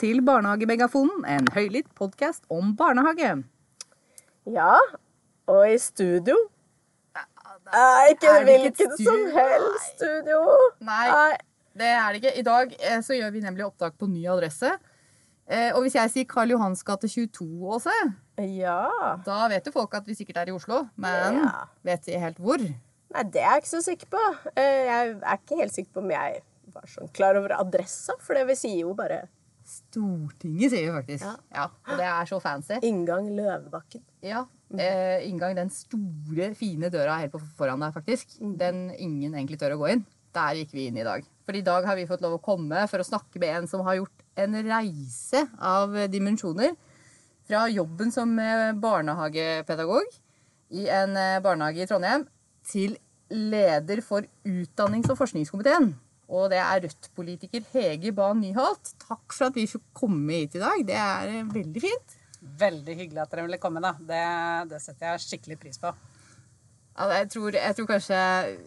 Til Barnehagemegafonen, en høylytt podkast om barnehage. Ja, og i studio er ikke Er hvilket som helst studio. Nei, det er det ikke. I dag eh, så gjør vi nemlig opptak på ny adresse. Eh, Og hvis jeg sier Karl Johans gate 22, Åse, Ja. da vet jo folk at vi sikkert er i Oslo. Men Ja. vet de helt hvor? Nei, det er jeg ikke så sikker på. Eh, Jeg er ikke helt sikker på om jeg var sånn klar over adressa, for det vi sier jo bare Stortinget, sier vi faktisk. Ja. Ja, Og det er så fancy. inngang Løvebakken. Ja, eh, Inngang den store, fine døra helt på foran deg, faktisk. Den ingen egentlig tør å gå inn. Der gikk vi inn i dag. For i dag har vi fått lov å komme for å snakke med en som har gjort en reise av dimensjoner. Fra jobben som eh, barnehagepedagog i en eh, barnehage i Trondheim til leder for utdannings- og forskningskomiteen. Og det er Rødt-politiker Hege Bae Nyholt. Takk for at vi fikk komme hit i dag. Det er eh, veldig fint. Veldig hyggelig at dere ville komme. da. Det, det setter jeg skikkelig pris på. Ja, jeg, tror, jeg tror kanskje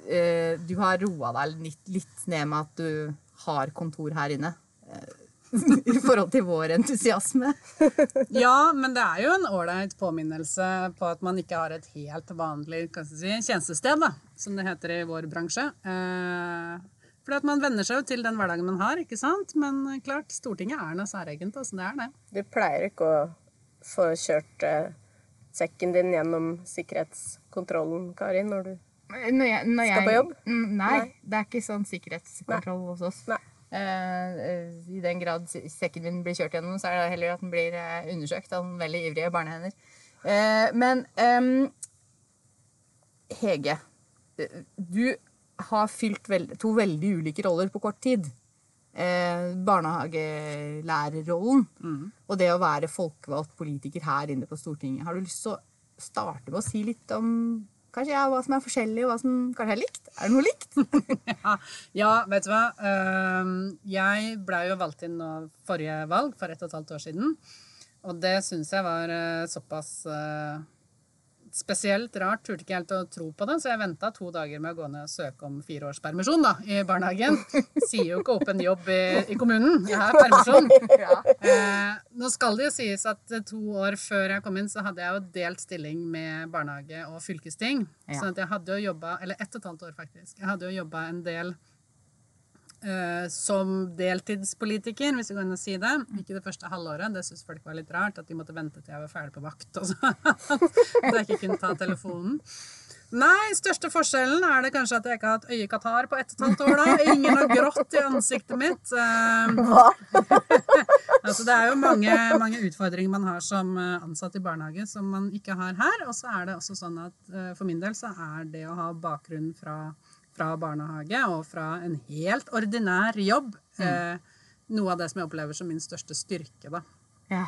eh, du har roa deg litt, litt ned med at du har kontor her inne. eh, I forhold til vår entusiasme. Ja, men det er jo en ålreit påminnelse på at man ikke har et helt vanlig si, tjenestested, da, som det heter i vår bransje. Eh, at man venner seg jo til den hverdagen man har, ikke sant? Men eh, klart, Stortinget er noe særegent. Altså, det er det. Du pleier ikke å få kjørt eh, sekken din gjennom sikkerhetskontrollen, Karin, når du Når jeg, når Skal på jobb? Mm, Nei, Nei. det er ikke sånn sikkerhetskontroll hos oss. Nei. Eh, eh, I den grad sekken min blir kjørt gjennom, så er det heller at den blir undersøkt av noen veldig ivrige barnehender. Eh, men um, Hege, du har fylt veld to veldig ulike roller på kort tid. Eh, barnehagelærerrollen og det å være folkevalgt politiker her inne på Stortinget. Har du lyst til å starte med å si litt om kanskje ja, hva som er forskjellig, og hva som kanskje er likt? Er det noe likt? Ja, ja, vet du hva. Eh, jeg blei jo valgt inn nå forrige valg, for ett og et halvt år siden. Og det syns jeg var eh, såpass eh, spesielt rart. Turte ikke helt å tro på det, så jeg venta to dager med å gå ned og søke om fire års permisjon da, i barnehagen. Sier jo ikke opp en jobb i, i kommunen. Jeg har permisjon. Eh, nå skal det jo sies at eh, to år før jeg kom inn, så hadde jeg jo delt stilling med barnehage og fylkesting. Sånn at jeg hadde jo jobba, eller ett og et halvt år faktisk, jeg hadde jo jobba en del eh, som deltidspolitiker, hvis vi går inn og si det. Ikke det første halvåret. Det syntes folk var litt rart, at de måtte vente til jeg var ferdig på vakt. Og så. at jeg ikke kunne ta telefonen. Nei, største forskjellen er det kanskje at jeg ikke har hatt øyekatarr på ett og et halvt år. da. Ingen har grått i ansiktet mitt. Eh, Hva? altså, det er jo mange, mange utfordringer man har som eh, ansatt i barnehage som man ikke har her. Og så er det også sånn at for min del så er det å ha bakgrunn fra, fra barnehage og fra en helt ordinær jobb eh, noe av det som jeg opplever som min største styrke, da. Ja.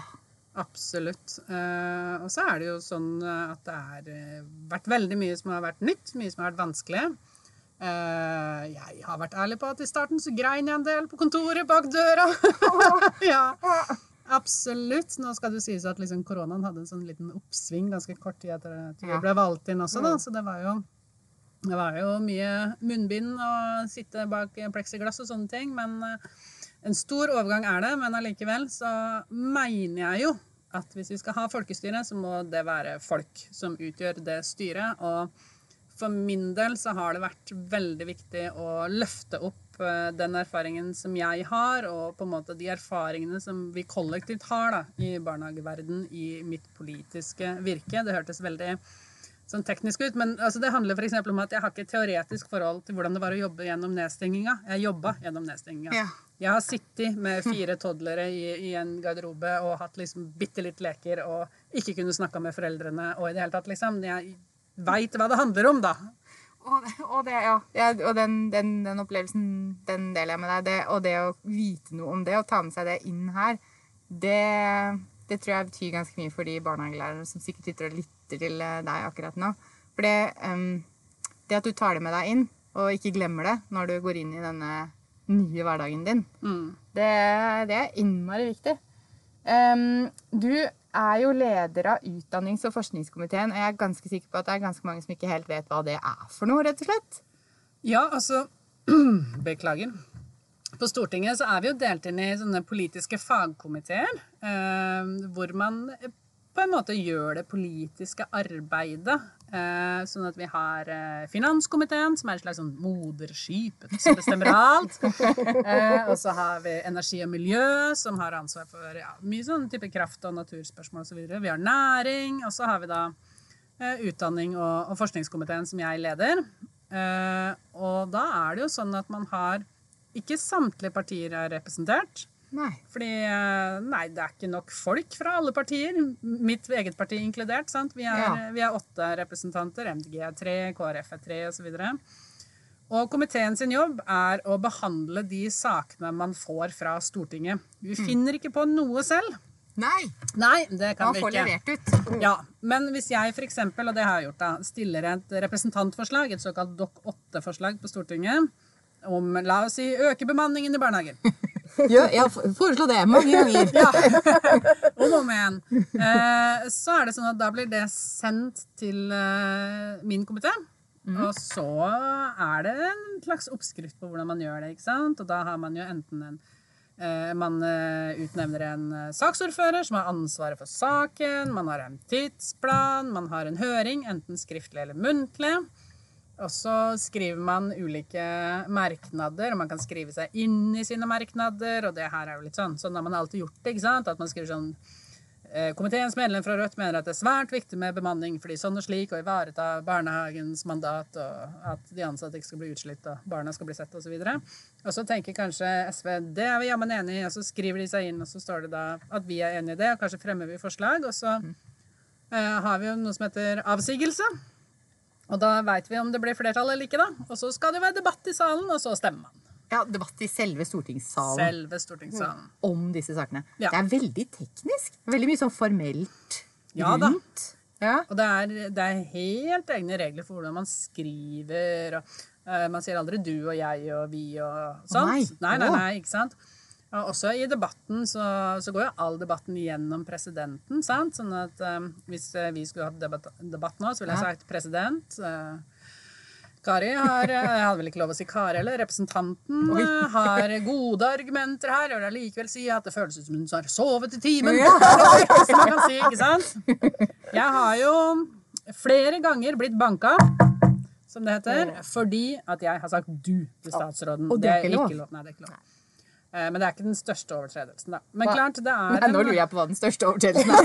Absolutt. Eh, og så er det jo sånn eh, at det har eh, vært veldig mye som har vært nytt, mye som har vært vanskelig. Uh, jeg har vært ærlig på at i starten så grein jeg en del på kontoret bak døra. ja, absolutt. Nå skal det sies at liksom koronaen hadde en sånn liten oppsving ganske kort tid etter at vi ble valgt inn også, da. Så det var jo det var jo mye munnbind og sitte bak pleksiglass og sånne ting. Men eh, en stor overgang er det. Men allikevel så mener jeg jo at hvis vi skal ha folkestyre, så må det være folk som utgjør det styret. Og for min del så har det vært veldig viktig å løfte opp eh, den erfaringen som jeg har, og på en måte de erfaringene som vi kollektivt har da, i barnehageverden i mitt politiske virke. Det hørtes veldig sånn teknisk ut, men altså, det handler f.eks. om at jeg har ikke et teoretisk forhold til hvordan det var å jobbe gjennom nedstenginga. Jeg jobba gjennom nedstenginga. Ja. Jeg har sittet med fire toddlere i, i en garderobe og hatt liksom bitte litt leker og ikke kunne snakka med foreldrene og i det hele tatt, liksom. Jeg veit hva det handler om, da. Og, og, det, ja. ja, og den, den, den opplevelsen, den deler jeg med deg. Det, og det å vite noe om det, og ta med seg det inn her, det, det tror jeg betyr ganske mye for de barnehagelærerne som sikkert sitter og lytter til eh, deg akkurat nå. For det, um, det at du tar det med deg inn, og ikke glemmer det når du går inn i denne nye hverdagen din, Mm. det, det er innmari viktig. Um, du er jo leder av utdannings- og forskningskomiteen, og jeg er ganske sikker på at det er ganske mange som ikke helt vet hva det er for noe, rett og slett. Ja, altså Beklager. På Stortinget så er vi jo delt inn i sånne politiske fagkomiteer, eh, hvor man på en måte gjør det politiske arbeidet. Eh, sånn at vi har eh, finanskomiteen, som er et slags sånn moderskip som bestemmer alt. Eh, og så har vi energi og miljø, som har ansvar for ja, mye sånn type kraft- og naturspørsmål osv. Vi har næring, og så har vi da utdanning og, forskningskomiteen, som jeg leder. Og da er det jo sånn at man har Ikke samtlige partier er representert. Nei. Fordi eh, nei, det er ikke nok folk fra alle partier. Mitt eget parti inkludert. sant? Vi er, Ja. vi er åtte representanter. MDG er tre, KrF er tre osv. Og komiteen sin jobb er å behandle de sakene man får fra Stortinget. Vi Mm. finner ikke på noe selv. Nei. Nei, det kan Man vi får levert ut. Ja, Men hvis jeg for eksempel, og det har jeg gjort, da, stiller et representantforslag, et såkalt Dok 8-forslag på Stortinget, om la oss si øke bemanningen i barnehagen. Ja, jeg foreslå det mange ganger. Ja. Om og om igjen. Eh, så er det sånn at da blir det sendt til eh, min komité. Og så er det en slags oppskrift på hvordan man gjør det. ikke sant? Og da har man jo enten en eh, Man eh, utnevner en eh, saksordfører som har ansvaret for saken. Man har en tidsplan. Man har en høring, enten skriftlig eller muntlig. Og så skriver man ulike merknader, og man kan skrive seg inn i sine merknader. Og det her er jo litt sånn. Sånn har man alltid gjort det. ikke sant? At man skriver sånn eh, Komiteens medlem fra Rødt mener at det er svært viktig med bemanning fordi sånn og slik, og ivareta barnehagens mandat, og at de ansatte ikke skal bli utslitt, og barna skal bli sett, osv. Og, og så tenker kanskje SV det er vi jammen enig i, og så skriver de seg inn, og så står det da at vi er enig i det, og kanskje fremmer vi forslag, og så eh, har vi jo noe som heter avsigelse. Og da veit vi om det blir flertall eller ikke, da. Og så skal det være debatt i salen, og så stemmer man. Ja, debatt i selve stortingssalen Selve stortingssalen. om disse sakene. Ja. Det er veldig teknisk. Veldig mye sånn formelt Ja da. rundt. Ja. Og det er, det er helt egne regler for hvordan man skriver. Og, uh, man sier aldri 'du' og 'jeg' og 'vi' og sånt. nei. nei, nei, Å. nei, ikke sant? Og også i debatten så, så går jo all debatten gjennom presidenten. sant? Sånn at um, hvis eh, vi skulle hatt debatt, debatt nå, så ville jeg sagt president. Uh, Kari har eh, Jeg hadde vel ikke lov å si Kari heller. Representanten Oi. har gode argumenter her. Vil allikevel si at det føles ut som hun har sovet i timen. Ja. Som man kan si, ikke sant? Jeg har jo flere ganger blitt banka, som det heter, fordi at jeg har sagt du til statsråden. Og det er ikke lov? Nei, det er ikke lov. Eh, Men det er ikke den største overtredelsen, da. Men klart, det er Nei, nå lurer jeg på hva den største overtredelsen er.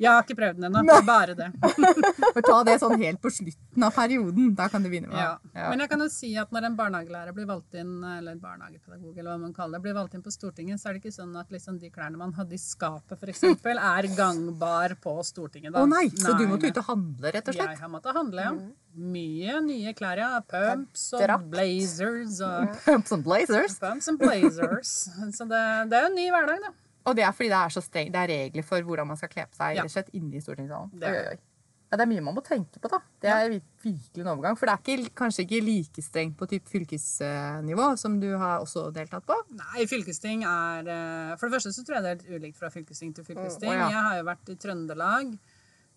Jeg har ikke prøvd den ennå. Bare det. For ta det sånn helt på slutten av perioden. Da kan du begynne med Ja. ja. Men jeg kan jo si at når en barnehagelærer blir valgt inn, eller en barnehagepedagog, eller hva man kaller det, blir valgt inn på Stortinget, så er det ikke sånn at liksom de klærne man hadde i skapet, f.eks., er gangbar på Stortinget. Å Da. nei, så du måtte ut og handle, rett og Jeg slett? har måttet handle, ja. Mye nye klær, ja. Pumps og blazers og Som blazers. Pumps and blazers. Så det, det er jo en ny hverdag, da. Og det er fordi det er så streng, det er regler for hvordan man skal kle på seg Ja. rett slett inne i stortingssalen. Det er. Ja, det er mye man må tenke på, da. Det er vir- virkelig en overgang. For det er ikke, kanskje ikke like strengt på typ fylkesnivå, som du har også deltatt på. Nei, fylkesting er eh, For det første så tror jeg det er litt ulikt fra fylkesting til fylkesting. Å, ja. Jeg har jo vært i Trøndelag.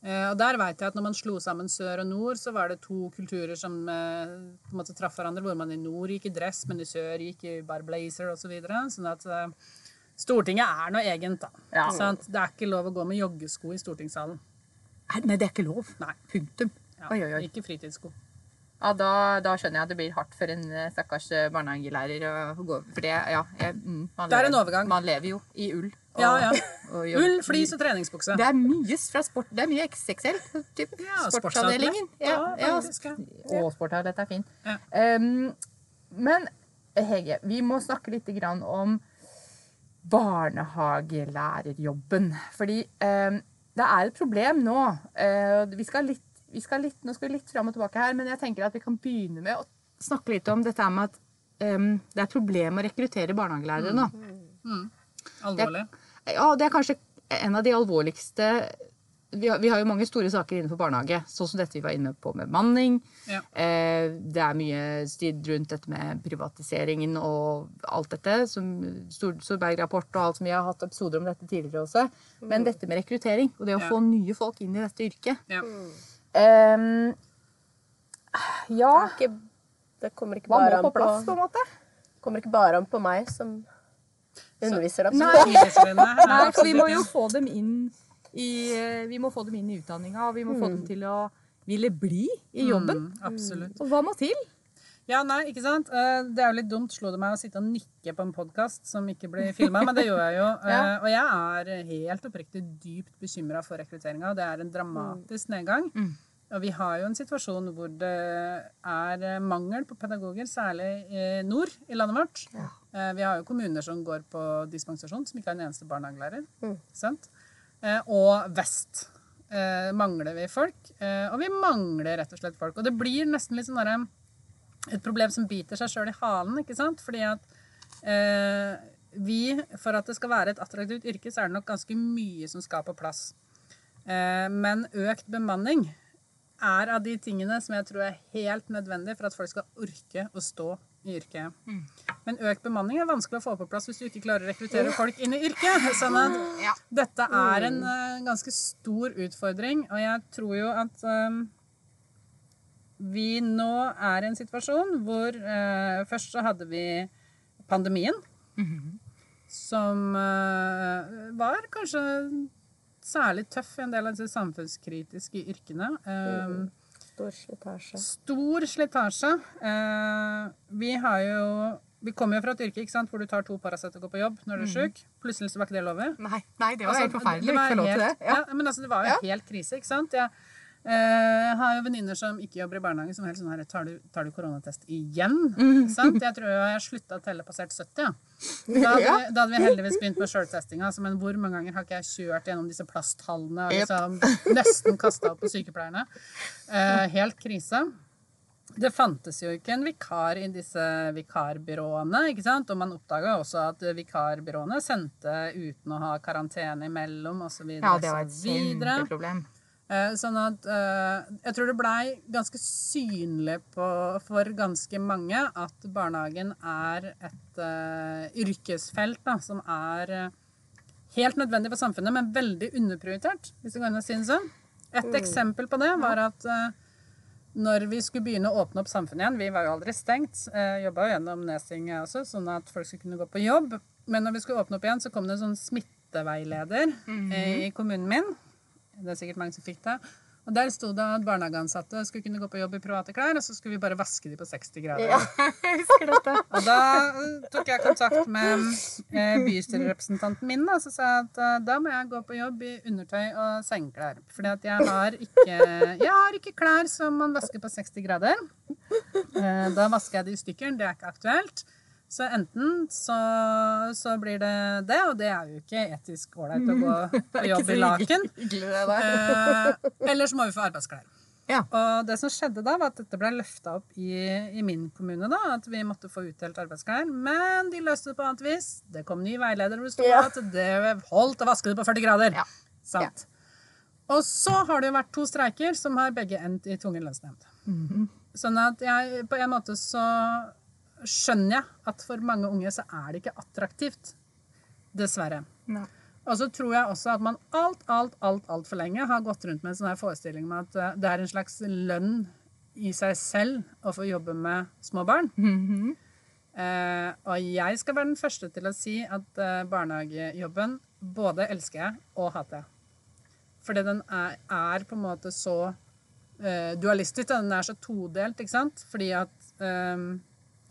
Eh, Og der vet jeg at når man slo sammen sør og nord, så var det to kulturer som eh, på en måte traff hverandre. Hvor man i nord gikk i dress, men i sør gikk i bare blazer osv. Så videre. sånn at eh, Stortinget er noe egent, da. Ja. Det er ikke lov å gå med joggesko i stortingssalen. Nei, det er ikke lov. Nei. Punktum. Ja, Oi, oi, oi. Ikke fritidssko. Ja, da, da skjønner jeg at det blir hardt for en stakkars eh, barnehagelærer å gå For det, ja jeg, mm, man er lever-. Man lever jo i ull. Og- Ja, ja. og Ull, flis og treningsbukse. Det er mye fra sport. Det er mye XXL. Typ. Ja, Sportsavdelingen. Ja, Ja, ja. Og sportavdelingen er fin. Ja. Um, men Hege, vi må snakke litt grann om barnehagelærerjobben. Fordi um, det er et problem nå. Uh, vi skal litt, vi skal litt, nå skal vi litt fram og tilbake her, men jeg tenker at vi kan begynne med å snakke litt om dette med at um, det er et problem å rekruttere barnehagelærere nå. Alvorlig. Ja, det er kanskje en av de alvorligste vi har, vi har jo mange store saker innenfor barnehage, sånn som dette vi var inne på med manning. Ja. Eh, det er mye strid rundt dette med privatiseringen og alt dette. som Storberg-rapport og alt som vi har hatt episoder om dette tidligere også. Men dette med rekruttering og det å Ja. få nye folk inn i dette yrket. Ja. Um, ja, Ikke, det kommer ikke bare an på plass, på en måte? kommer ikke bare an på meg som underviser dem. Nei. Nei, for vi må jo få dem inn i, eh, vi må få dem inn i utdanninga, og vi må få dem til å ville bli i jobben. Mm, absolutt. Og hva må til? Ja, nei, ikke sant? Eh, Det er jo litt dumt, slo det meg å sitte og nikke på en podkast som ikke blir filma, men det gjør jeg jo. Eh, Ja. Og jeg er helt oppriktig dypt bekymra for rekrutteringa. Det er en dramatisk nedgang. Mm. Og vi har jo en situasjon hvor det er mangel på pedagoger, særlig i nord i landet vårt. Eh, Vi har jo kommuner som går på dispensasjon, som ikke har en eneste barnehagelærer. Mm. Sant? Eh, Og vest eh, mangler vi folk. eh, Og vi mangler rett og slett folk. Og det blir nesten litt sånn et problem som biter seg sjøl i halen. ikke sant? Fordi at eh, vi, for at det skal være et attraktivt yrke, så er det nok ganske mye som skal på plass. Eh, men økt bemanning er av de tingene som jeg tror er helt nødvendig for at folk skal orke å stå i yrket. Men økt bemanning er vanskelig å få på plass hvis du ikke klarer å rekruttere folk inn i yrket. Sånn at dette er en eh, ganske stor utfordring, og jeg tror jo at eh, vi nå er i en situasjon hvor eh, først så hadde vi pandemien, som eh, var kanskje særlig tøff i en del av disse samfunnskritiske yrkene. Eh, Stor slitasje. Stor slitasje. Eh, vi har jo Vi kommer jo fra et yrke ikke sant, hvor du tar to Paracet og går på jobb når du er sjuk. Plutselig så var ikke det lov. Nei, nei det var Altså, helt forferdelig det var helt- Ja. men altså, det var jo Ja. helt krise, ikke sant? Jeg eh, har jo venninner som ikke jobber i barnehage, som helst helt sånn her Tar du, tar du koronatest igjen? Mm. Sant? Jeg tror jeg slutta å telle passert 70, ja. Da hadde, vi, da hadde vi heldigvis begynt med sjøltestinga. Altså, men hvor mange ganger har ikke jeg kjørt gjennom disse plasthallene og liksom nesten kasta opp på sykepleierne? Eh, helt krise. Det fantes jo ikke en vikar i disse vikarbyråene. ikke sant? Og man oppdaga også at vikarbyråene sendte uten å ha karantene imellom osv. Ja, det var et kjempeproblem. Eh, Sånn at eh, Jeg tror det blei ganske synlig på, for ganske mange at barnehagen er et uh, yrkesfelt da, som er helt nødvendig for samfunnet, men veldig underprioritert, hvis det går an å si det sånn. Et eksempel på det var at uh, når vi skulle begynne å åpne opp samfunnet igjen Vi var jo aldri stengt. Uh, Jobba jo gjennom nedstenging også, sånn at folk skulle kunne gå på jobb. Men når vi skulle åpne opp igjen, så kom det en sånn smitteveileder eh, i kommunen min. Det er sikkert mange som fikk det. Og Der sto det at barnehageansatte skulle kunne gå på jobb i private klær, og så skulle vi bare vaske de på 60 grader. Ja. Jeg husker dette. Og da eh, tok jeg kontakt med eh, bystyrerepresentanten min og så sa jeg at eh, da må jeg gå på jobb i undertøy og sengeklær. Fordi at jeg har ikke, jeg har ikke klær som man vasker på 60 grader. Eh, da vasker jeg de i stykker. Det er ikke aktuelt. Så enten så, så blir det det, og det er jo ikke etisk ålreit å gå på jobb i laken. Eh, eller så må vi få arbeidsklær. Ja. Og det som skjedde da, var at dette ble løfta opp i, i min kommune. da, At vi måtte få utdelt arbeidsklær. Men de løste det på annet vis. Det kom ny veileder hvor det sto Ja. at det holdt å vaske det på 40 grader. Ja. Sant. Og så har det jo vært to streiker som har begge endt i tvungen lønnsnemnd. Mhm. Sånn at jeg på en måte så skjønner jeg at for mange unge så er det ikke attraktivt. Dessverre. Nei. Og så tror jeg også at man alt, alt, alt, alt for lenge har gått rundt med en sånn her forestilling med at eh, det er en slags lønn i seg selv å få jobbe med små barn. Mhm. Eh, og jeg skal være den første til å si at eh, barnehagejobben både elsker jeg og hater jeg. Fordi den er, er på en måte så eh, dualistisk. Den er så todelt, ikke sant? Fordi at eh,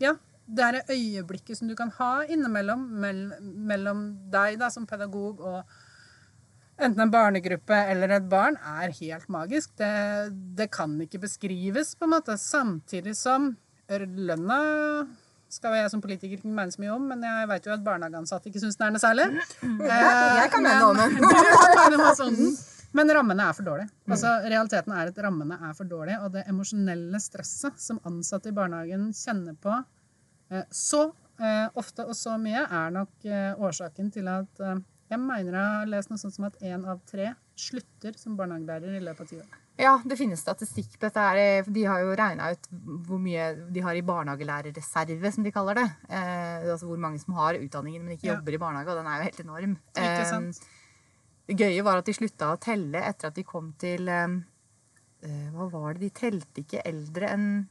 Ja, det er øyeblikket som du kan ha innimellom mellom deg da, som pedagog og enten en barnegruppe eller et barn, er helt magisk. Det, det kan ikke beskrives, på en måte. Samtidig som lønna skal jeg som politiker ikke mene så mye om, men jeg vet jo at barnehageansatte ikke syns den er noe særlig. Jeg kan mene noe om den. Men rammene er for dårlige. Altså, realiteten er at rammene er for dårlige, og det emosjonelle stresset som ansatte i barnehagen kjenner på så eh, ofte og så mye, er nok eh, årsaken til at eh, jeg mener jeg har lest noe sånt som at én av tre slutter som barnehagelærer i løpet av ti år. Ja, det finnes statistikk på dette. her. De har jo regna ut hvor mye de har i barnehagelærerreserve, som de kaller det. Eh, altså hvor mange som har utdanningen, men ikke Ja. jobber i barnehage. Og den er jo helt enorm. Ikke sant? Eh, det gøye var at de slutta å telle etter at de kom til eh, eh, Hva var det? De telte ikke eldre enn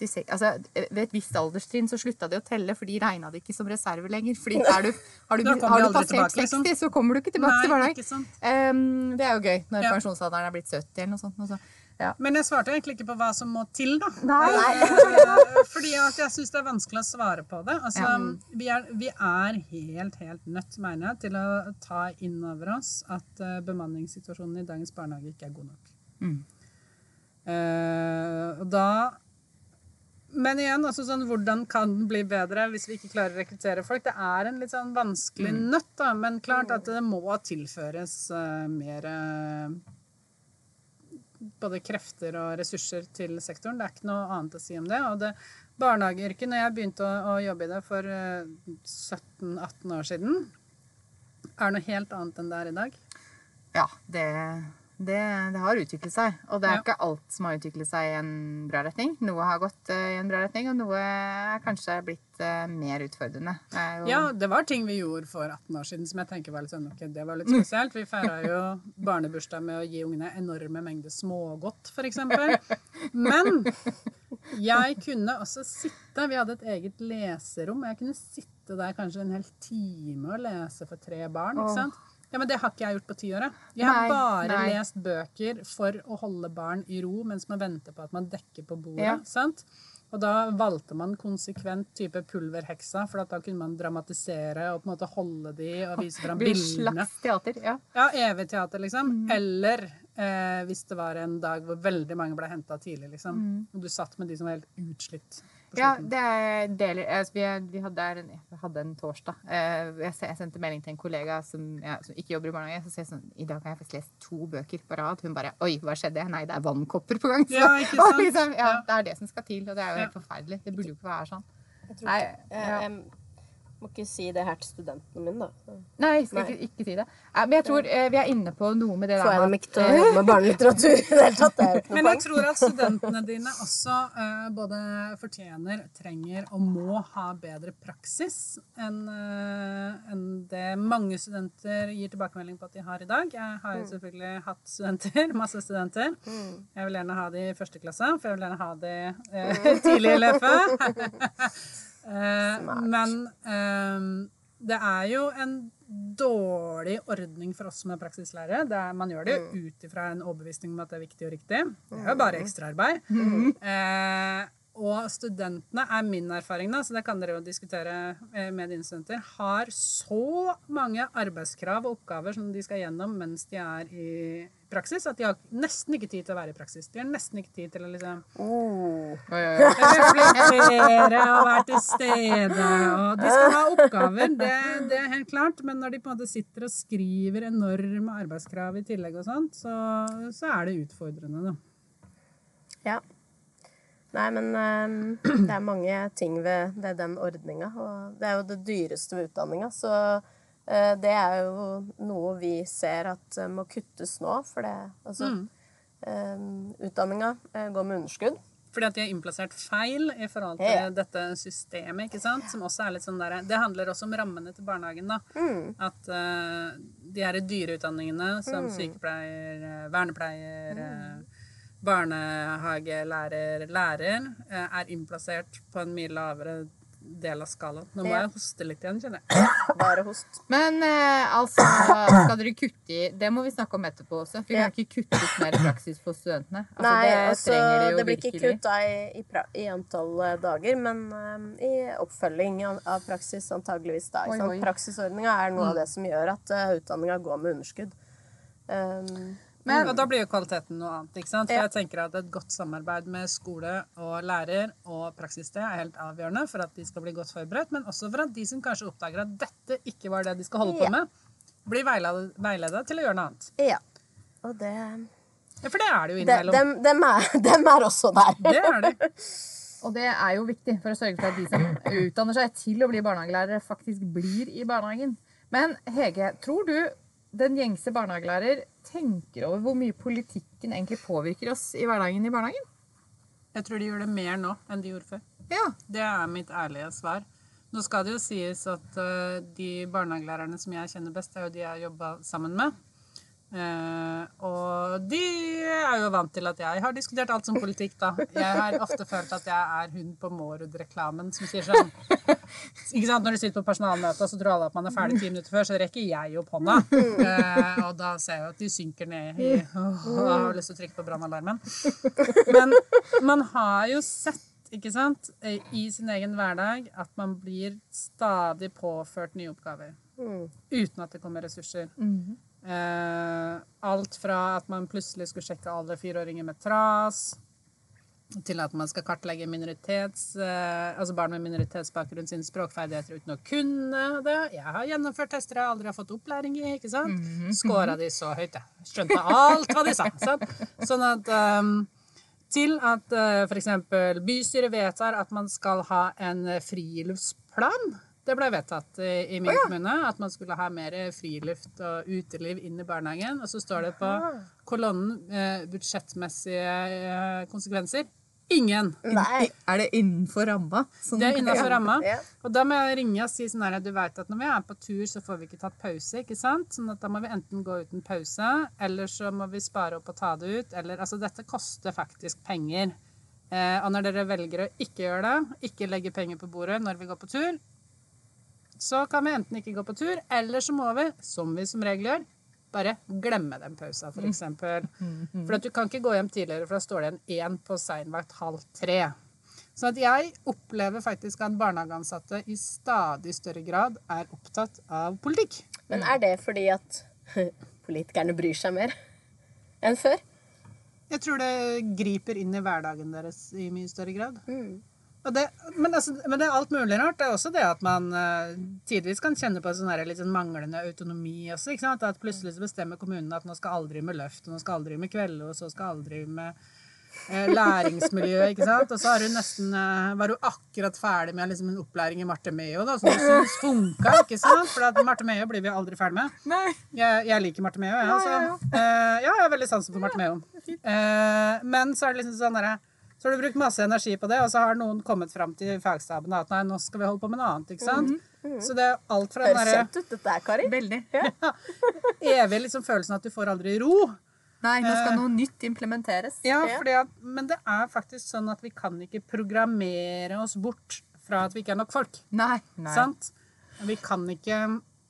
56 altså, Ved et visst alderstrinn så slutta de å telle, for de regna det ikke som reserve lenger. Fordi du, har du, har du passert tilbake, 60, liksom. så kommer du ikke tilbake til Nei, sant. Ehm, det er jo gøy når Ja. pensjonsalderen er blitt 70 eller noe sånt. Noe sånt. ja. Men jeg svarte egentlig ikke på hva som må til, da. Nei. Eh, Fordi at jeg syns det er vanskelig å svare på det. Altså, Ja. vi, er, vi er helt, helt nødt, mener jeg, til å ta inn over oss at eh, bemanningssituasjonen i dagens barnehage ikke er god nok. Mm. Uh, og da Men igjen, altså sånn, hvordan kan den bli bedre hvis vi ikke klarer å rekruttere folk? Det er en litt sånn vanskelig nøtt, da, men klart at det må tilføres uh, mer uh, både krefter og ressurser til sektoren. Det er ikke noe annet å si om det. Og det barnehageyrket, når jeg begynte å, å jobbe i det for uh, 17-18 år siden, er noe helt annet enn det er i dag. Ja, det, det, det har utviklet seg. Og det er Ja. ikke alt som har utviklet seg i en bra retning. Noe har gått eh, i en bra retning, og noe er kanskje blitt eh, mer utfordrende. Det jo, Ja, det var ting vi gjorde for 18 år siden som jeg tenker var litt sånn, okay, det var litt spesielt. Vi feira jo barnebursdag med å gi ungene enorme mengder smågodt, f.eks. Men jeg kunne også sitte Vi hadde et eget leserom. og Jeg kunne sitte der kanskje en hel time og lese for tre barn. ikke sant? sant? Ja, Men det har ikke jeg gjort på ti år. jeg. Har Nei, bare nei. lest bøker for å holde barn i ro mens man venter på at man dekker på bordet. Ja. sant? Og da valgte man konsekvent type pulverheksa, for da kunne man dramatisere og på en måte holde de og vise fram bildene. slags teater. Ja. Ja, evig teater, liksom. Mm. Eller eh, hvis det var en dag hvor veldig mange ble henta tidlig, liksom. Og du satt med de som var helt utslitt. Ja, det er deler altså, vi, vi hadde, der en, vi, hadde en torsdag. Eh, jeg, jeg sendte melding til en kollega som, ja, som ikke jobber i barnehage. Så sier jeg sånn I dag har jeg faktisk lest to bøker på rad. Hun bare Oi, hva skjedde? Nei, det er vannkopper på gang. Så, Ja, ikke sant? liksom, ja, Ja. det er det som skal til. Og det er jo Ja. helt forferdelig. Det burde jo ikke være sånn. Jeg, tror Nei, jeg, ja. Må ikke si det her til studentene mine, da. Nei, jeg skal Nei. ikke, ikke si det. Men jeg tror eh, vi er inne på noe med det Får jeg der dem ikke til å jobbe med barnelitteratur i det hele tatt? Er Men jeg tror at studentene dine også eh, både fortjener, trenger og må ha bedre praksis enn eh, enn det mange studenter gir tilbakemelding på at de har i dag. Jeg har jo selvfølgelig hatt studenter, masse studenter. Jeg vil gjerne ha de i første klasse, for jeg vil gjerne ha de eh, tidlig i løpet. Eh, men eh, det er jo en dårlig ordning for oss som er praksislærere. Det er, man gjør det jo ut ifra en overbevisning om at det er viktig og riktig. Det er jo bare ekstraarbeid. Eh, og studentene, er min erfaring, da, så det kan dere jo diskutere eh, med dine studenter, har så mange arbeidskrav og oppgaver som de skal gjennom mens de er i praksis, at de har nesten ikke tid til å være i praksis. De har nesten ikke tid til å liksom Oh. Reflektere og være til stede. Og de skal ha oppgaver, det, det er helt klart. Men når de på en måte sitter og skriver enorme arbeidskrav i tillegg og sånt, så, så er det utfordrende, da. Ja. Nei, men ehm, det er mange ting ved, ved den ordninga. Og det er jo det dyreste ved utdanninga. Så eh, det er jo noe vi ser at eh, må kuttes nå. For det Altså um, Utdanninga eh, går med underskudd. Fordi at de har innplassert feil i forhold til Ja. dette systemet, ikke sant? Som også er litt sånn der, Det handler også om rammene til barnehagen, da. At uh, de her dyre utdanningene som sykepleier, eh, vernepleier, eh, barnehagelærer, lærer, eh, er innplassert på en mye lavere del av skalaen. Nå må Ja. jeg hoste litt igjen, kjenner jeg. Bare host. Men eh, altså, skal dere kutte i Det må vi snakke om etterpå også. For vi kan ikke kutte ut mer praksis for studentene. Altså, Nei, det altså, trenger de jo det blir ikke kutta i, i, i antall eh, dager, men um, i oppfølging av, praksis antageligvis da. Praksisordninga er noe av det som gjør at uh, utdanninga går med underskudd. Um, Men Og da blir jo kvaliteten noe annet. ikke sant? For Ja. jeg tenker at Et godt samarbeid med skole og lærer og praksissted er helt avgjørende for at de skal bli godt forberedt, men også for at de som kanskje oppdager at dette ikke var det de skal holde Ja. på med, blir veileda til å gjøre noe annet. ja. Og det Ja, For det er det jo de, innimellom. dem, dem, er, dem er også der. Det er det. Og det er jo viktig for å sørge for at de som utdanner seg til å bli barnehagelærere, faktisk blir i barnehagen. Men Hege, tror du den gjengse barnehagelærer tenker over hvor mye politikken egentlig påvirker oss i hverdagen i barnehagen? Jeg tror de gjør det mer nå enn de gjorde før. Ja. Det er mitt ærlige svar. Nå skal det jo sies at eh, de barnehagelærerne som jeg kjenner best, er jo de jeg har jobba sammen med. Eh, og de er jo vant til at jeg har diskutert alt som politikk, da. Jeg har ofte følt at jeg er hun på Mårud-reklamen som sier sånn Ikke sant, Når du sitter på personalmøte, så tror alle at man er ferdig ti minutter før, så rekker jeg opp hånda. Eh, og da ser jeg jo at de synker ned i åh, Jeg har lyst til å trykke på brannalarmen. Men man har jo sett ikke sant, i sin egen hverdag at man blir stadig påført nye oppgaver. Uten at det kommer ressurser. Eh, alt fra at man plutselig skulle sjekke alle fireåringer med tras, til at man skal kartlegge minoritets, eh, altså barn med minoritetsbakgrunn sine språkferdigheter uten å kunne det. Jeg har gjennomført tester jeg aldri har fått opplæring i. ikke sant? Skåra de så høyt, jeg. Skjønte alt hva de sa. Sant? Sånn at um, til at uh, f.eks. bystyret vedtar at man skal ha en friluftsplan. Det ble vedtatt i, i min kommune at man skulle ha mer friluft og uteliv inn i barnehagen. Og så står det på kolonnen eh, budsjettmessige eh, konsekvenser. Ingen. Nei. Er det innenfor ramma? Sånn- Det er innenfor ramma. Ja. Og da må jeg ringe og si sånn her, du vet at når vi er på tur, så får vi ikke tatt pause. ikke sant? Sånn at da må vi enten gå uten pause, eller så må vi spare opp og ta det ut. Eller, altså dette koster faktisk penger. Eh, og når dere velger å ikke gjøre det, ikke legge penger på bordet når vi går på tur, så kan vi enten ikke gå på tur, eller så må vi, som vi som regel gjør, bare glemme den pausa, for eksempel. For at du kan ikke gå hjem tidligere, for da står det en én på seinvakt halv tre. Så at jeg opplever faktisk at barnehageansatte i stadig større grad er opptatt av politikk. Men er det fordi at politikerne bryr seg mer enn før? Jeg tror det griper inn i hverdagen deres i mye større grad. Og det, men, altså, men det er alt mulig rart. Det er også det at man uh, tidvis kan kjenne på sånn litt sånn manglende autonomi også. ikke sant? At plutselig så bestemmer kommunen at nå skal alle drive med løft, og nå skal alle drive med kvelde, og så skal alle drive med uh, læringsmiljø, ikke sant? Og så nesten, uh, var hun akkurat ferdig med liksom, en opplæring i Marte Meo, da, som hun syntes funka, ikke sant? For at Marte Meo blir vi aldri ferdig med. Jeg, jeg liker Marte Meo, jeg. Ja, Altså. ja, Eh, ja, jeg har veldig sansen for Marte Meo. Men så er det liksom sånn derre så har du brukt masse energi på det, og så har noen kommet fram til fagstaben at nei, nå skal vi holde på med noe annet. ikke sant? Så det er alt fra den Høres derre kjent ut, dette her, Kari. Veldig. evige liksom, følelsen at du får aldri ro. Nei, nå skal noe nytt implementeres. Ja, Ja. fordi at, Men det er faktisk sånn at vi kan ikke programmere oss bort fra at vi ikke er nok folk. Nei. Nei. Sant? Vi kan ikke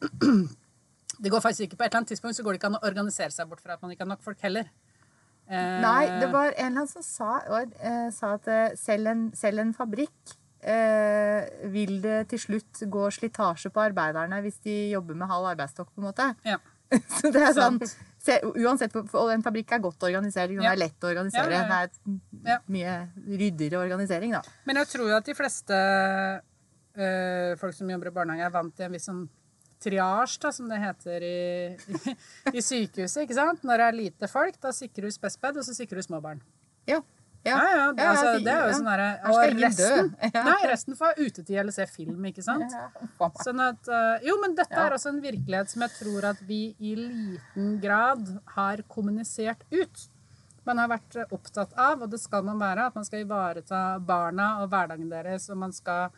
Det går faktisk ikke På et eller annet tidspunkt så går det ikke an å organisere seg bort fra at man ikke er nok folk heller. Nei, det var en eller annen som sa, eh, sa at eh, selv en, selv en fabrikk eh, vil det til slutt gå slitasje på arbeiderne hvis de jobber med halv arbeidsstokk, på en måte. Ja. Så det er sånn se, Uansett, og en fabrikk er godt organisert. den? Det er lett å organisere. Det er mye ryddigere organisering, da. Men jeg tror jo at de fleste øh, folk som jobber i barnehage, er vant til en viss sånn triasj, da, som det heter i, i, i sykehuset. ikke sant? Når det er lite folk, da sikrer du spesped, og så sikrer du små barn. Ja. Ja, ja, det, Ja, altså, det er jo ja. sånn derre Og resten, Ja. nei, resten får utetid eller se film, ikke sant? Ja. Sånn at, eh, jo, men dette Ja. er også en virkelighet som jeg tror at vi i liten grad har kommunisert ut. Man har vært opptatt av, og det skal man være, at man skal ivareta barna og hverdagen deres, og man skal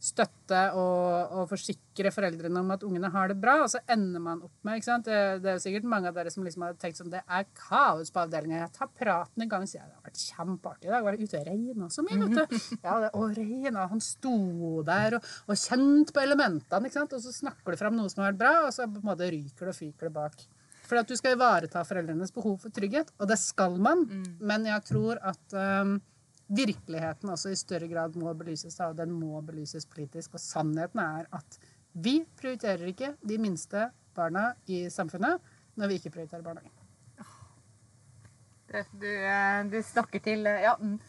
støtte og, og forsikre foreldrene om at ungene har det bra, og så ender man opp med ikke? Det, det er jo sikkert mange av dere som liksom har tenkt sånn Det er kaos på avdelinga. Jeg tar praten en gang og sier det har vært kjempeartig i dag. Var det ute og regna så mye, vet du? Ja, det, og regna. Han sto der og, og kjent på elementene, ikke sant? Og så snakker du fram noe som har vært bra, og så på en måte ryker det og fyker det bak. For at du skal ivareta foreldrenes behov for trygghet, og det skal man, men jeg tror at um, virkeligheten også i større grad må belyses, og den må belyses politisk. Og sannheten er at vi prioriterer ikke de minste barna i samfunnet når vi ikke prioriterer barnehagen. Du, eh, du snakker til eh, Ja. mm.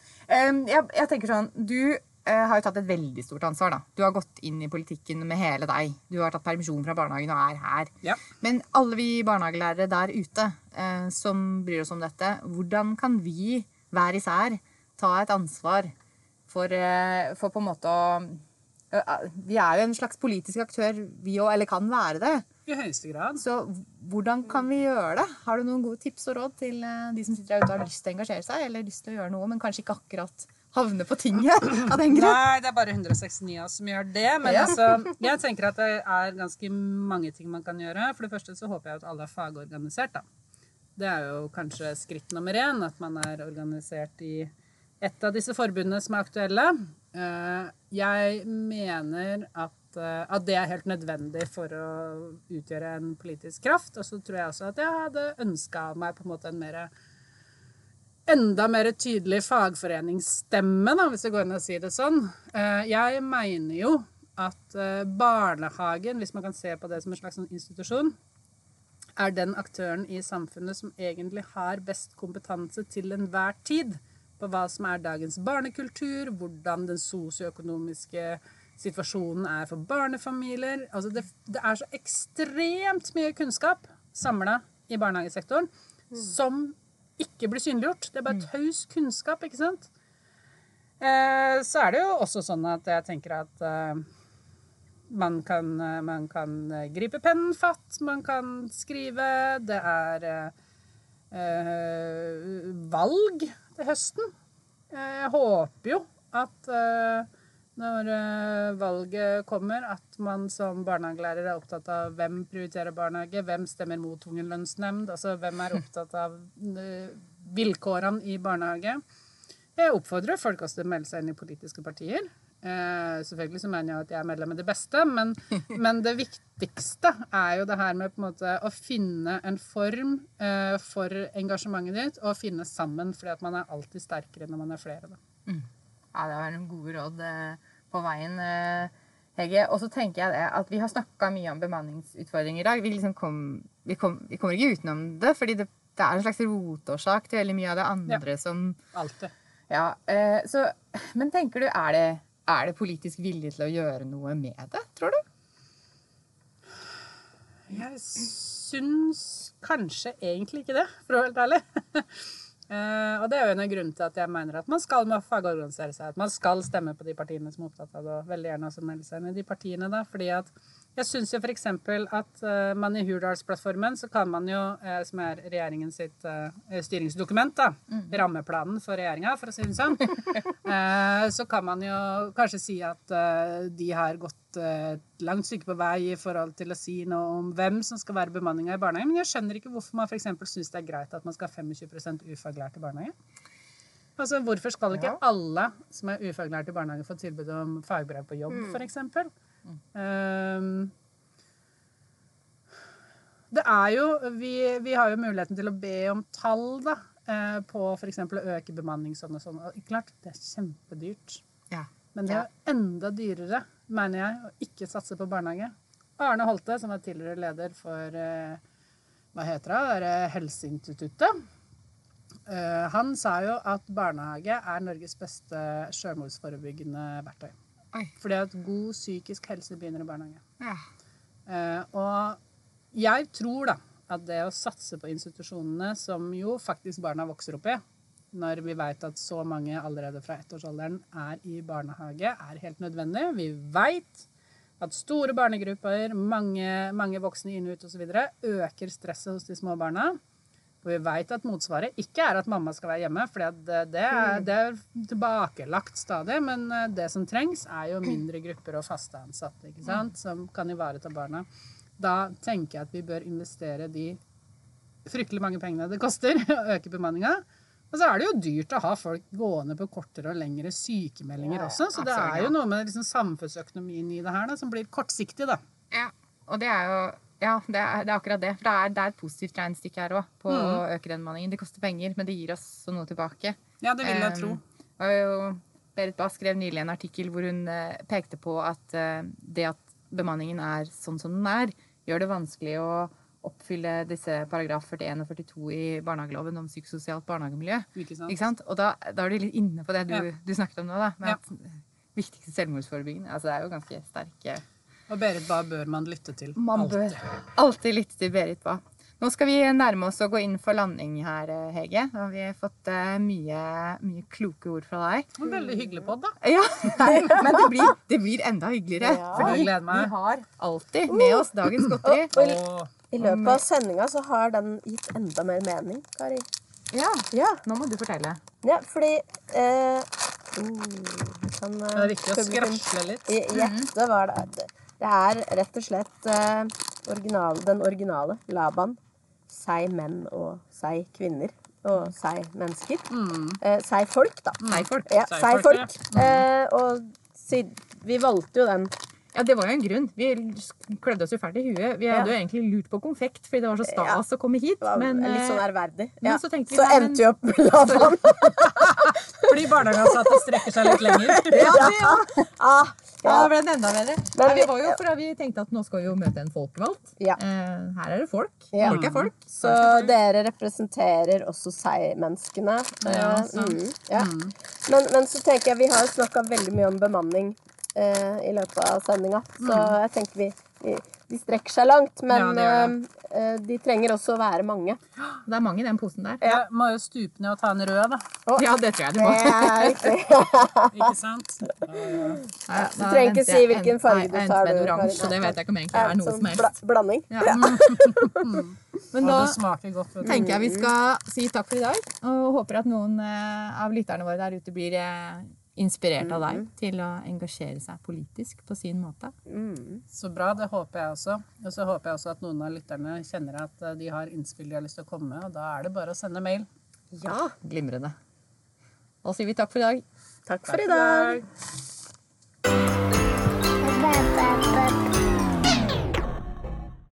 Jeg, jeg tenker sånn Du eh, har jo tatt et veldig stort ansvar. da. Du har gått inn i politikken med hele deg. Du har tatt permisjon fra barnehagen og er her. Ja. Men alle vi barnehagelærere der ute eh, som bryr oss om dette, hvordan kan vi hver især ta et ansvar for, eh, for på en måte å Vi er jo en slags politisk aktør, vi òg, eller kan være det. I høyeste grad. Så hvordan kan vi gjøre det? Har du noen gode tips og råd til eh, de som sitter der ute og har lyst til å engasjere seg, eller lyst til å gjøre noe, men kanskje ikke akkurat havne på tinget av den grunn? Nei, det er bare 169 av oss som gjør det. Men Ja. altså, jeg tenker at det er ganske mange ting man kan gjøre. For det første så håper jeg at alle er fagorganisert. da. Det er jo kanskje skritt nummer én, at man er organisert i et av disse forbundene som er aktuelle. Eh, Jeg mener at, eh, at det er helt nødvendig for å utgjøre en politisk kraft. Og så tror jeg også at jeg hadde ønska meg på en måte en mer enda mer tydelig fagforeningsstemme, da, hvis det går an å si det sånn. Eh, Jeg mener jo at eh, barnehagen, hvis man kan se på det som en slags sånn institusjon, er den aktøren i samfunnet som egentlig har best kompetanse til enhver tid på hva som er dagens barnekultur, hvordan den sosioøkonomiske situasjonen er for barnefamilier. Altså det, det er så ekstremt mye kunnskap samla i barnehagesektoren som ikke blir synliggjort. Det er bare taus kunnskap, ikke sant? Eh, så er det jo også sånn at jeg tenker at eh, man kan, eh, man kan gripe pennen fatt, man kan skrive. Det er eh, eh, valg til høsten. Jeg håper jo at eh, når eh, valget kommer, at man som barnehagelærer er opptatt av hvem prioriterer barnehage, hvem stemmer mot tvungen lønnsnemnd, altså hvem er opptatt av eh, vilkårene i barnehage. Jeg oppfordrer folk også til å melde seg inn i politiske partier. Eh, selvfølgelig så mener jeg at jeg er medlem i det beste, men, men det viktigste er jo det her med på en måte å finne en form eh, for engasjementet ditt, og finne sammen, fordi at man er alltid sterkere når man er flere. Da. Ja, det var noen gode råd eh, på veien, eh, Hege. Og så tenker jeg det at vi har snakka mye om bemanningsutfordringer i dag. Vi, liksom kom, vi, kom, vi kommer ikke utenom det, fordi det, det er en slags rotårsak til veldig mye av det andre som Alltid. Ja, eh, så, Men tenker du, er det, er det politisk vilje til å gjøre noe med det, tror du? Jeg syns kanskje egentlig ikke det, for å være helt ærlig. Eh, og det er jo en av grunnene til at jeg mener at man skal fagorganisere seg. At man skal stemme på de partiene som er opptatt av det, og veldig gjerne også melde seg inn i de partiene. da, fordi at jeg syns jo f.eks. at uh, man i Hurdalsplattformen så kan man jo, uh, som er regjeringens sitt eh, styringsdokument, da, rammeplanen for regjeringa, for å si det sånn, så kan man jo kanskje si at de har gått et langt stykke på vei i forhold til å si noe om hvem som skal være bemanninga i barnehagen. Men jeg skjønner ikke hvorfor man f.eks. syns det er greit at man skal ha 25 ufaglært i barnehage. Altså, Hvorfor skal ikke Ja. alle som er ufaglært i barnehage, få tilbud om fagbrev på jobb, for f.eks.? Um, det er jo vi, vi har jo muligheten til å be om tall da, eh, på f.eks. å øke bemanning sånn og sånn. Og klart, det er kjempedyrt. Ja. Men det er jo enda dyrere, mener jeg, å ikke satse på barnehage. Arne Holte, som er tidligere leder for eh, hva heter det, er Helseinstituttet, eh, han sa jo at barnehage er Norges beste selvmordsforebyggende verktøy. Oi. Fordi at god psykisk helse begynner i barnehage. Ja. Uh, og jeg tror da at det å satse på institusjonene som jo faktisk barna vokser opp i, når vi vet at så mange allerede fra ettårsalderen er i barnehage, er helt nødvendig. Vi vet at store barnegrupper, mange, mange voksne inn og ut osv. øker stresset hos de små barna. Og vi vet at motsvaret ikke er at mamma skal være hjemme, for det, det, er, det er tilbakelagt stadig. Men eh, det som trengs, er jo mindre grupper og faste ansatte ikke sant? som kan ivareta barna. Da tenker jeg at vi bør investere de fryktelig mange pengene det koster å øke bemanninga. Og så er det jo dyrt å ha folk gående på kortere og lengre sykemeldinger Ja, også. Så det er jo noe med liksom samfunnsøkonomien i det her da, som blir kortsiktig, da. Ja, og det er jo ja, det er, det er akkurat det. For det er, det er et positivt regnestykke her òg på å øke den bemanningen. Det koster penger, men det gir oss så noe tilbake. Ja, det vil jeg Um, tro. og Berit Bass skrev nylig en artikkel hvor hun uh, pekte på at uh, det at bemanningen er sånn som den er, gjør det vanskelig å oppfylle disse paragraf 41 og 42 i barnehageloven om psykososialt barnehagemiljø. Ikke sant? Ikke sant? Og da, da er du litt inne på det du, Ja. du snakket om nå, da. Med Ja. at viktigste selvmordsforebyggende. Altså, det er jo ganske sterke Og Berit, Bae bør man lytte til? Man bør Alltid. alltid lytte til Berit Bae. Nå skal vi nærme oss å gå inn for landing her, Hege. Da har vi fått eh, mye, mye kloke ord fra deg. En Veldig hyggelig podd, da. Ja, Men det blir, det blir enda hyggeligere. Ja. Fordi vi har alltid med oss dagens godteri. Og i- I løpet av sendinga så har den gitt enda mer mening, Kari. Ja, Ja, nå må du fortelle. ja fordi eh, uh, kan, eh, det er viktig å skrasle litt. gjette hva det er. Det er rett og slett eh, original, den originale Laban seg-menn og seg-kvinner. Og seg-mennesker. Mm. Eh, seg-folk, da. Seg-folk. Ja, Seg-folk, folk. Ja. Eh, og si, vi valgte jo den. Ja, det var jo en grunn. Vi klødde oss jo fælt i huet. Vi hadde jo egentlig lurt på konfekt, fordi det var så stas å komme hit. Men, litt sånn eh, ærverdig. Ja. så vi, Så nei, men- endte vi opp med lavaen. Fordi barnehageansatte strekker seg litt lenger. ja, det, ja. Ja, da ble det enda Nei, vi var jo for vi tenkte at nå skal vi jo møte en folkevalgt. Ja. Eh, her er det folk. Ja. Folk er folk. Så dere representerer også seg-menneskene. Ja, mm, ja. mm. Men, men så tenker jeg, vi har snakka veldig mye om bemanning eh, i løpet av sendinga, så jeg tenker vi, vi de strekker seg langt, men Ja, det gjør eh, eh, de trenger også å være mange. Det er mange i den posen der. Jeg må jo stupe ned og ta en rød, da. Ja, det tror jeg du Det må. er. Ikke sant? Ja, Du trenger ikke si hvilken farge du tar, Nei, du, en oransje, det vet jeg ikke om egentlig er noe sånn som helst. blanding. Ja. Men da det godt. Tenker jeg vi skal si takk for i dag, og håper at noen eh, av lytterne våre der ute blir inspirert av deg til å engasjere seg politisk på sin måte. Mm. Så bra, det håper jeg også. Og så håper jeg også at noen av lytterne kjenner at eh, de har innspill de har lyst til å komme med, og da er det bare å sende mail. Ja. Glimrende. Da sier vi takk for i dag. Takk for i dag. Ba, ba, ba.